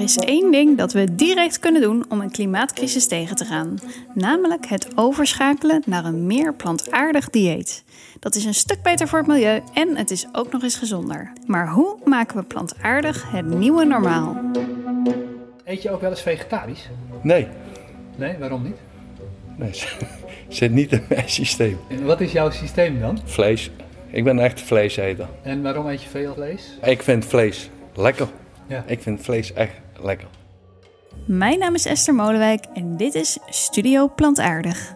is één ding dat we direct kunnen doen om een klimaatcrisis tegen te gaan, namelijk het overschakelen naar een meer plantaardig dieet. Dat is een stuk beter voor het milieu en het is ook nog eens gezonder. Maar hoe maken we plantaardig het nieuwe normaal? Eet je ook wel eens vegetarisch? Nee, Nee, waarom niet? nee zit niet in mijn systeem. En wat is jouw systeem dan? Vlees. Ik ben echt vleeseter. En waarom eet je veel vlees? Ik vind vlees lekker. Ja. Ik vind vlees echt lekker. Mijn naam is Esther Molenwijk en dit is Studio Plantaardig.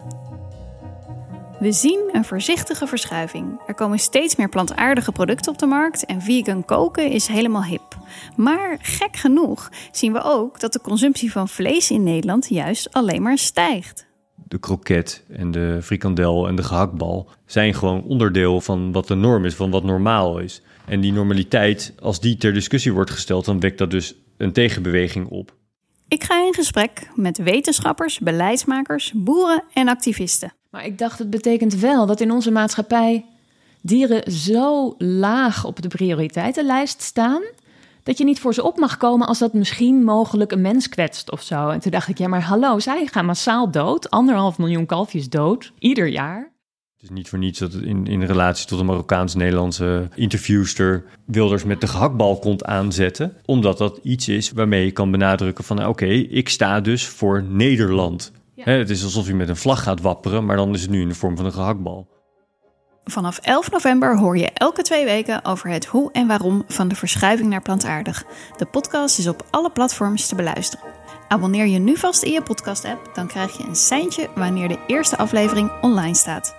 We zien een voorzichtige verschuiving. Er komen steeds meer plantaardige producten op de markt en vegan koken is helemaal hip. Maar gek genoeg zien we ook dat de consumptie van vlees in Nederland juist alleen maar stijgt. De kroket en de frikandel en de gehaktbal zijn gewoon onderdeel van wat de norm is, van wat normaal is. En die normaliteit, als die ter discussie wordt gesteld, dan wekt dat dus een tegenbeweging op. Ik ga in gesprek met wetenschappers, beleidsmakers, boeren en activisten. Maar ik dacht, het betekent wel dat in onze maatschappij dieren zo laag op de prioriteitenlijst staan. Dat je niet voor ze op mag komen als dat misschien mogelijk een mens kwetst of zo. En toen dacht ik, ja, maar hallo, zij gaan massaal dood. Anderhalf miljoen kalfjes dood, ieder jaar. Het is niet voor niets dat in, in relatie tot een Marokkaans-Nederlandse interviewster Wilders met de gehaktbal komt aanzetten. Omdat dat iets is waarmee je kan benadrukken van nou, oké, ik sta dus voor Nederland. Het is alsof je met een vlag gaat wapperen, maar dan is het nu in de vorm van een gehaktbal. Vanaf 11 november hoor je elke twee weken over het hoe en waarom van de verschuiving naar plantaardig. De podcast is op alle platforms te beluisteren. Abonneer je nu vast in je podcast-app, dan krijg je een seintje wanneer de eerste aflevering online staat.